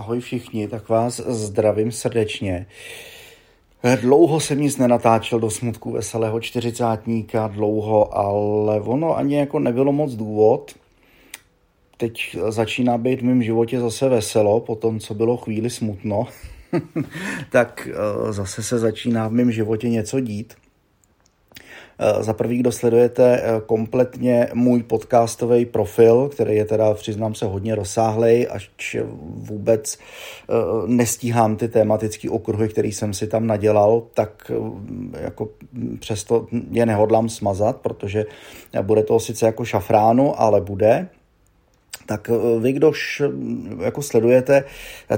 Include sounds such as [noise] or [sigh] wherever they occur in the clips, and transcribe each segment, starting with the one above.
Ahoj všichni, tak vás zdravím srdečně. Dlouho jsem nic nenatáčel do smutku veselého čtyřicátníka, dlouho, ale ono ani jako nebylo moc důvod. Teď začíná být v mém životě zase veselo, po tom, co bylo chvíli smutno, [laughs] tak eh, zase se začíná v mém životě něco dít. Eh, za prvý, kdo sledujete eh, kompletně můj podcastový profil, který je teda, přiznám se, hodně rozsáhlej, až vůbec eh, nestíhám ty tematické okruhy, které jsem si tam nadělal, tak jako přesto je nehodlám smazat, protože bude to sice jako šafránu, ale bude, tak vy, kdož jako sledujete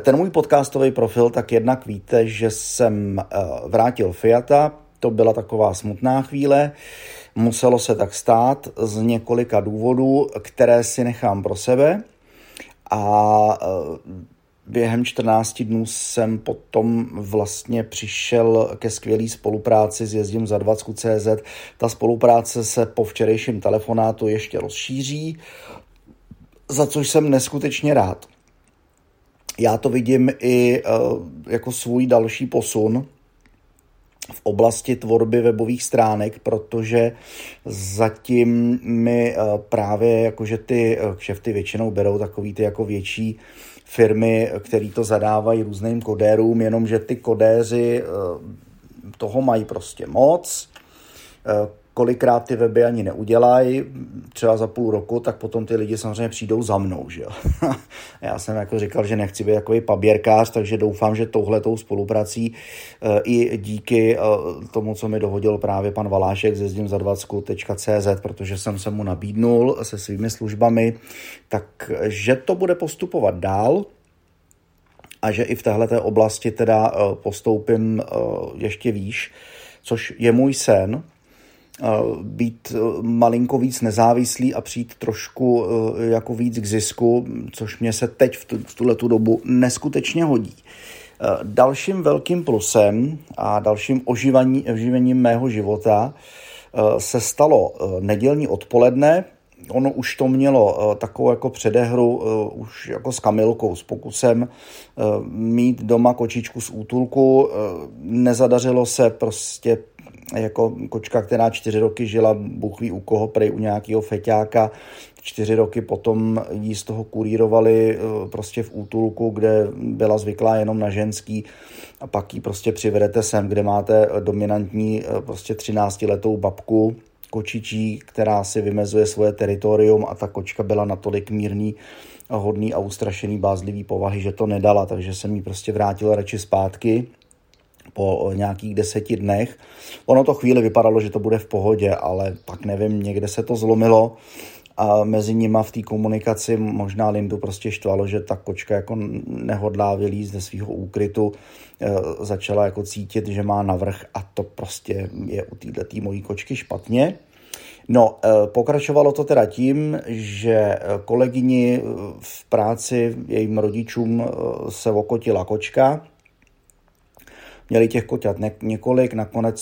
ten můj podcastový profil, tak jednak víte, že jsem vrátil Fiata, to byla taková smutná chvíle. Muselo se tak stát z několika důvodů, které si nechám pro sebe. A e, během 14 dnů jsem potom vlastně přišel ke skvělé spolupráci s Jezdím za 20 CZ. Ta spolupráce se po včerejším telefonátu ještě rozšíří, za což jsem neskutečně rád. Já to vidím i e, jako svůj další posun, v oblasti tvorby webových stránek, protože zatím mi eh, právě jakože ty eh, kšefty většinou berou takový ty jako větší firmy, které to zadávají různým kodérům, jenomže ty kodéři eh, toho mají prostě moc, kolikrát ty weby ani neudělají, třeba za půl roku, tak potom ty lidi samozřejmě přijdou za mnou, že jo. [laughs] Já jsem jako říkal, že nechci být takový paběrkář, takže doufám, že touhletou spoluprací eh, i díky eh, tomu, co mi dohodil právě pan Valášek ze zdím za 20.cz, protože jsem se mu nabídnul se svými službami, takže to bude postupovat dál, a že i v téhle oblasti teda eh, postoupím ještě výš, což je můj sen, být e, malinko víc nezávislý a přijít trošku e, jako víc k zisku, což mě se teď v, v tuhle tu dobu neskutečně hodí. E, dalším velkým plusem a dalším oživení, oživením mého života se stalo nedělní odpoledne. Ono už to mělo takovou jako předehru už jako s Kamilkou, s pokusem mít doma kočičku z útulku. Nezadařilo se prostě jako kočka, která čtyři roky žila, Bůh ví u koho, prej u nějakého feťáka, čtyři roky potom jí z toho kurírovali eh, prostě v útulku, kde byla zvyklá jenom na ženský a pak ji prostě přivedete sem, kde máte dominantní eh, prostě 13 letou babku, kočičí, která si vymezuje svoje teritorium a ta kočka byla natolik mírný, hodný a ustrašený, bázlivý povahy, že to nedala, takže jsem jí prostě vrátil radši zpátky po nějakých deseti dnech. Ono to chvíli vypadalo, že to bude v pohodě, ale pak nevím, někde se to zlomilo a mezi nima v té komunikaci možná Lindu prostě štvalo, že ta kočka jako nehodlá vylízt ze svého úkrytu, e, začala jako cítit, že má navrh a to prostě je u této mojí kočky špatně. No, e, pokračovalo to teda tím, že kolegyni v práci jejím rodičům se okotila kočka, Měli těch koťat několik, nakonec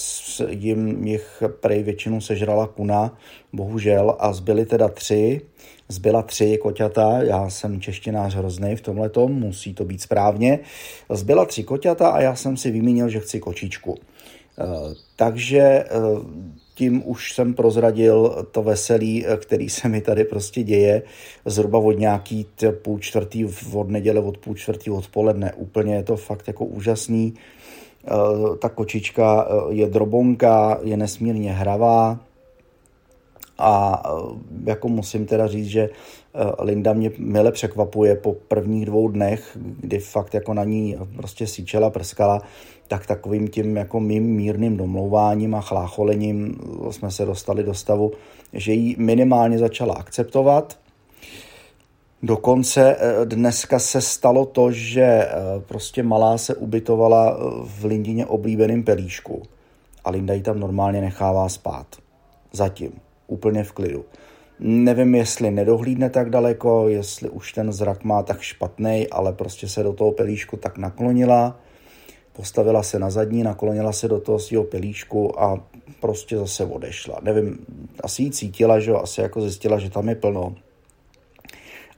jim jich prej většinu sežrala kuna, bohužel, a zbyly teda tři. Zbyla tři koťata, já jsem češtinář hrozný v tomhle musí to být správně. Zbyla tři koťata a já jsem si vymínil, že chci kočičku. Eh, takže eh, tím už jsem prozradil to veselí, eh, který se mi tady prostě děje zhruba od nějaký půl čtvrtý od neděle, od půl čtvrtý odpoledne. Úplně je to fakt jako úžasný. Eh, ta kočička eh, je drobonka, je nesmírně hravá a eh, jako musím teda říct, že Linda mě mile překvapuje po prvních dvou dnech, kdy fakt jako na ní prostě síčela, prskala, tak takovým tím jako mým mírným domlouváním a chlácholením jsme se dostali do stavu, že ji minimálně začala akceptovat Dokonce eh, dneska se stalo to, že eh, prostě malá se ubytovala eh, v Lindině oblíbeným pelíšku a Linda ji tam normálně nechává spát. Zatím. Úplně v klidu. Nevím, jestli nedohlídne tak daleko, jestli už ten zrak má tak špatný, ale prostě se do toho pelíšku tak naklonila, postavila se na zadní, naklonila se do toho svého pelíšku a prostě zase odešla. Nevím, asi ji cítila, že jo, asi jako zjistila, že tam je plno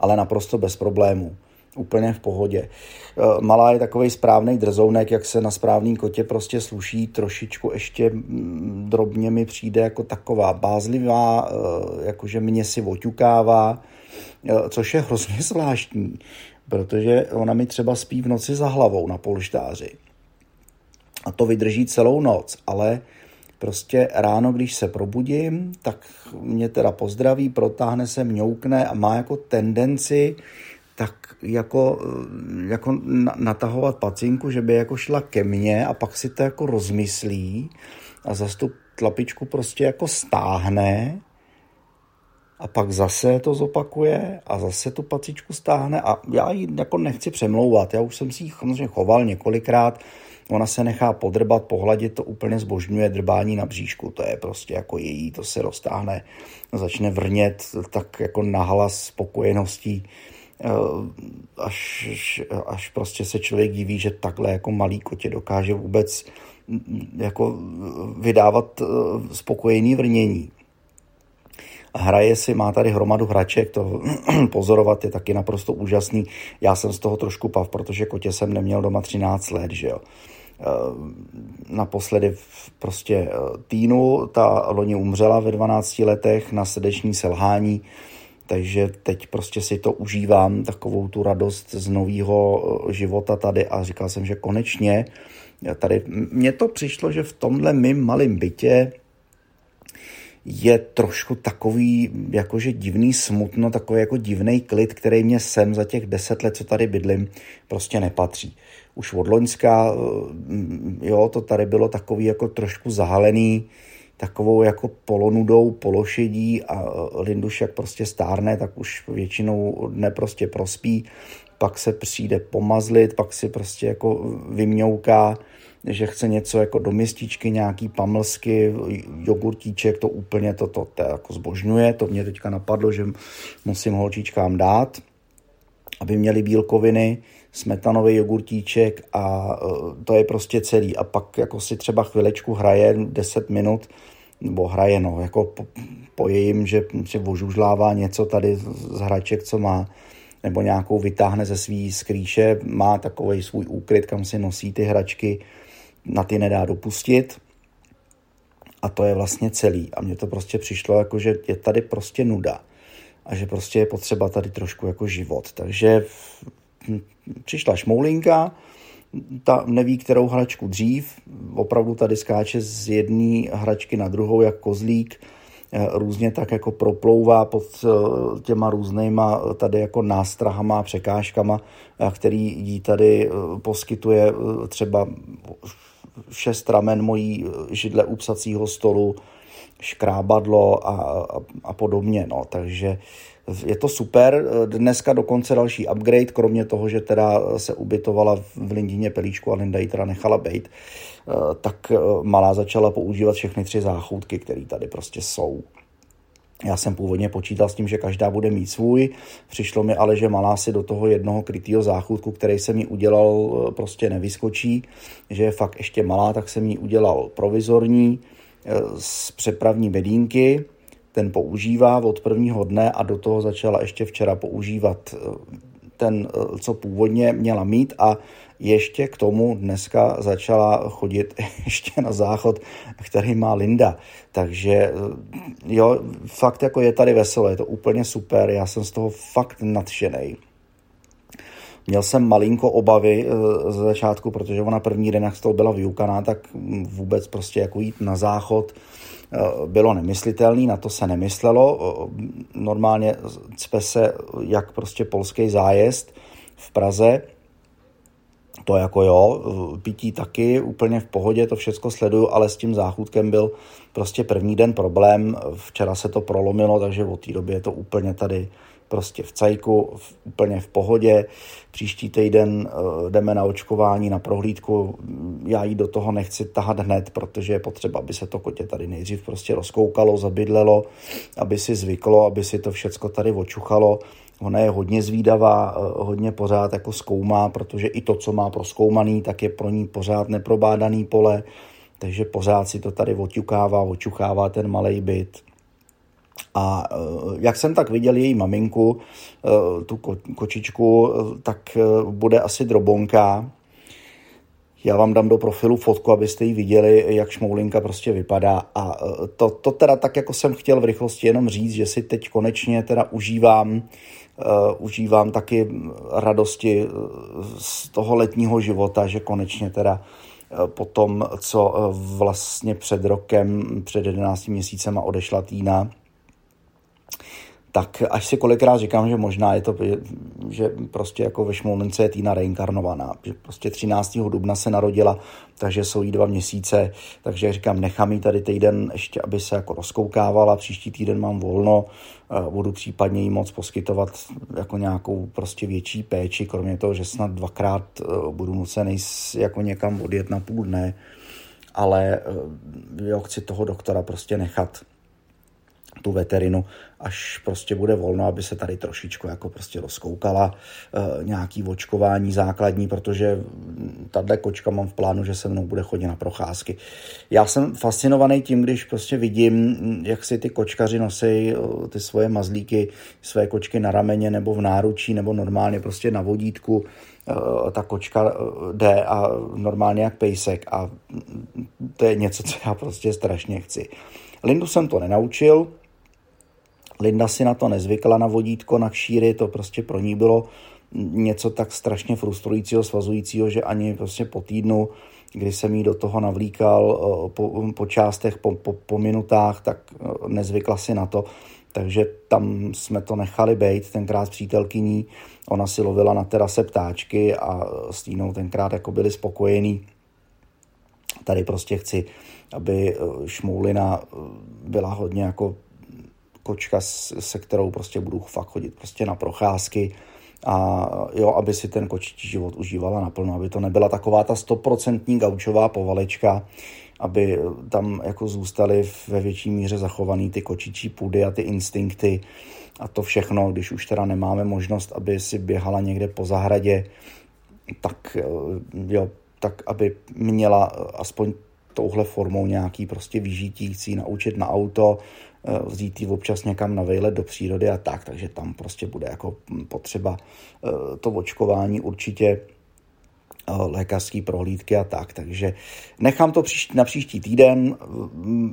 ale naprosto bez problémů. úplně v pohodě. Eh, malá je takový správný drzounek, jak se na správným kotě prostě sluší, trošičku ještě mm, drobně mi přijde jako taková bázlivá, eh, jakože mě si oťukává, eh, což je hrozně [laughs] zvláštní, protože ona mi třeba spí v noci za hlavou na polštáři. A to vydrží celou noc, ale prostě ráno, když se probudím, tak mě teda pozdraví, protáhne se, mňoukne a má jako tendenci tak jako, jako natahovat pacinku, že by jako šla ke mně a pak si to jako rozmyslí a zase tu tlapičku prostě jako stáhne a pak zase to zopakuje a zase tu pacičku stáhne a já ji jako nechci přemlouvat, já už jsem si ji samozřejmě choval několikrát, ona se nechá podrbat, pohladit, to úplně zbožňuje drbání na bříšku, to je prostě jako její, to se roztáhne, začne vrnět tak jako nahlas spokojeností, Eh, až, až prostě se člověk diví, že takhle jako malý kotě dokáže vůbec mm, jako vydávat eh, spokojený vrnění. Hraje si, má tady hromadu hraček, to [clears throat] pozorovat je taky naprosto úžasný. Já jsem z toho trošku pav, protože kotě jsem neměl doma 13 let, že jo. Eh, naposledy prostě Týnu, ta loni umřela ve 12 letech na srdeční selhání, takže teď prostě si to užívám, takovou tu radost z nového eh, života tady a říkal jsem, že konečně tady, mně to přišlo, že v tomhle mým malém bytě je trošku takový jakože divný smutno, takový jako divný klid, který mě sem za těch deset let, co tady bydlím, prostě nepatří. Už od Loňska, eh, jo, to tady bylo takový jako trošku zahalený, takovou jako polonudou, pološedí a Linduš jak prostě stárne, tak už většinou dne prostě prospí, pak se přijde pomazlit, pak si prostě jako vymňouká, že chce něco jako do mističky, nějaký pamlsky, jogurtíček, to úplně to, to, to jako zbožňuje, to mě teďka napadlo, že musím holčičkám dát, aby měli bílkoviny, smetanový jogurtíček a e, to je prostě celý. A pak jako si třeba chvilečku hraje 10 minut nebo hraje, no, jako po, po jejím, že si vožužlává něco tady z hraček, co má, nebo nějakou vytáhne ze svý skrýše, má takový svůj úkryt, kam si nosí ty hračky, na ty nedá dopustit. A to je vlastně celý. A mně to prostě přišlo, jako, že je tady prostě nuda. A že prostě je potřeba tady trošku jako život. Takže přišla šmoulinka, ta neví, kterou hračku dřív. Opravdu tady skáče z jedné hračky na druhou, jak kozlík. Eh, různě tak jako proplouvá pod eh, těma různýma eh, tady jako nástrahama a překážkama, který jí tady poskytuje třeba šest ramen mojí židle u psacího stolu, škrábadlo a, a, a podobně. No. Takže je to super. Dneska dokonce další upgrade, kromě toho, že teda se ubytovala v Lindině Pelíčku a Linda ji teda nechala být, eh, tak eh, malá začala používat všechny tři záchůdky, které tady prostě jsou. Já jsem původně počítal s tím, že každá bude mít svůj. Přišlo mi ale, že malá si do toho jednoho krytého záchůdku, který jsem mi udělal, eh, prostě nevyskočí. Že je fakt ještě malá, tak jsem ji udělal provizorní z přepravní bedínky ten používá od prvního dne a do toho začala ještě včera používat eh, ten, eh, co původně měla mít a ještě k tomu dneska začala chodit [laughs] ještě na záchod, který má Linda. Takže eh, jo, fakt jako je tady veselo, je to úplně super, já jsem z toho fakt nadšený. Měl jsem malinko obavy ze začátku, protože ona první den, jak z toho byla vyukaná, tak vůbec prostě jako jít na záchod, Eh, bylo nemyslitelný, na to se nemyslelo. Eh, normálně cpe se jak prostě polský zájezd v Praze, to jako jo, eh, pití taky úplně v pohodě, to všechno sleduju, ale s tím záchůdkem byl prostě první den problém, včera se to prolomilo, takže od té doby je to úplně tady prostě v cajku, v, úplně v pohodě. Příští týden uh, jdeme na očkování, na prohlídku. Já jí do toho nechci tahat hned, protože je potřeba, aby se to kotě tady nejdřív prostě rozkoukalo, zabydlelo, aby si zvyklo, aby si to všecko tady očuchalo. Ona je hodně zvídavá, uh, hodně pořád jako zkoumá, protože i to, co má proskoumaný, tak je pro ní pořád neprobádaný pole, takže pořád si to tady oťukává, očuchává ten malý byt A jak jsem tak viděl její maminku, tu kočičku, tak bude asi drobonka, já vám dám do profilu fotku, abyste ji viděli, jak šmoulinka prostě vypadá. A to, to teda tak, jako jsem chtěl v rychlosti jenom říct, že si teď konečně teda užívám, uh, užívám taky radosti e, z toho letního života, že konečně teda po tom, co vlastně před rokem, před 11 měsícema odešla Týna, tak až si kolikrát říkám, že možná je to, že prostě jako ve Šmolnice je Týna reinkarnovaná, že prostě 13. dubna se narodila, takže jsou jí dva měsíce, takže říkám, nechám jí tady týden ještě, aby se jako rozkoukávala, příští týden mám volno, budu případně jí moc poskytovat jako nějakou prostě větší péči, kromě toho, že snad dvakrát eh, budu nucený jako někam odjet na půl dne, ale eh, jo, chci toho doktora prostě nechat tu veterinu, až prostě bude volno, aby se tady trošičku jako prostě rozkoukala e, nějaký očkování základní, protože tahle kočka mám v plánu, že se mnou bude chodit na procházky. Já jsem fascinovaný tím, když prostě vidím, jak si ty kočkaři nosí eh, ty svoje mazlíky, své kočky na rameně nebo v náručí nebo normálně prostě na vodítku eh, ta kočka jde a normálně jak pejsek a to je něco, co já prostě strašně chci. Lindu jsem to nenaučil, Linda si na to nezvykla na vodítko, na kšíry, to prostě pro ní bylo něco tak strašně frustrujícího, svazujícího, že ani prostě po týdnu, kdy jsem jí do toho navlíkal eh, po, po částech, po, po, po minutách, tak eh, nezvykla si na to. Takže tam jsme to nechali být, tenkrát s přítelkyní. Ona si lovila na terase ptáčky a s Týnou tenkrát jako byli spokojení. Tady prostě chci, aby eh, Šmoulina byla hodně jako kočka, se kterou prostě budu fakt chodit prostě na procházky a jo, aby si ten kočičí život užívala naplno, aby to nebyla taková ta stoprocentní gaučová povalečka, aby tam jako zůstaly ve větší míře zachovaný ty kočičí půdy a ty instinkty a to všechno, když už teda nemáme možnost, aby si běhala někde po zahradě, tak jo, tak aby měla aspoň touhle formou nějaký prostě vyžití, chci naučit na auto, Eh, vzít ji občas někam na vejlet do přírody a tak, takže tam prostě bude jako potřeba eh, to očkování určitě eh, lékařské prohlídky a tak. Takže nechám to příští, na příští týden.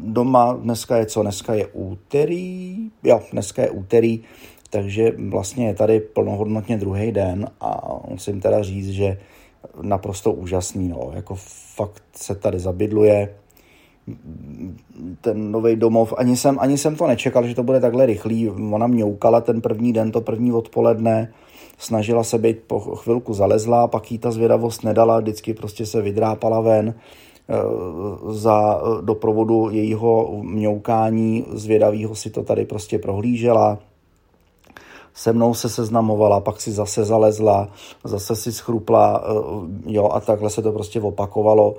Doma dneska je co? Dneska je úterý. Jo, dneska je úterý, takže vlastně je tady plnohodnotně druhý den a musím teda říct, že naprosto úžasný. No. Jako fakt se tady zabydluje, ten nový domov, ani jsem, ani jsem to nečekal, že to bude takhle rychlý. Ona mňoukala ten první den, to první odpoledne, snažila se být po chvilku zalezlá, pak jí ta zvědavost nedala, vždycky prostě se vydrápala ven eh, za doprovodu jejího mňoukání zvědavého si to tady prostě prohlížela. Se mnou se seznamovala, pak si zase zalezla, zase si schrupla, eh, jo, a takhle se to prostě opakovalo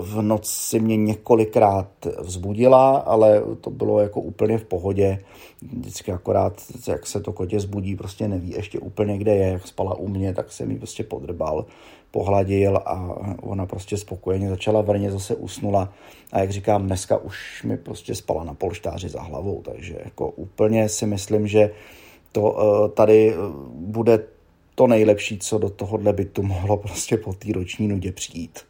v noci mě několikrát vzbudila, ale to bylo jako úplně v pohodě. Vždycky akorát, jak se to kotě zbudí, prostě neví ještě úplně, kde je. Jak spala u mě, tak jsem jí prostě podrbal, pohladil a ona prostě spokojeně začala vrně, zase usnula. A jak říkám, dneska už mi prostě spala na polštáři za hlavou, takže jako úplně si myslím, že to eh, tady eh, bude to nejlepší, co do tohohle bytu mohlo prostě po té roční nudě přijít.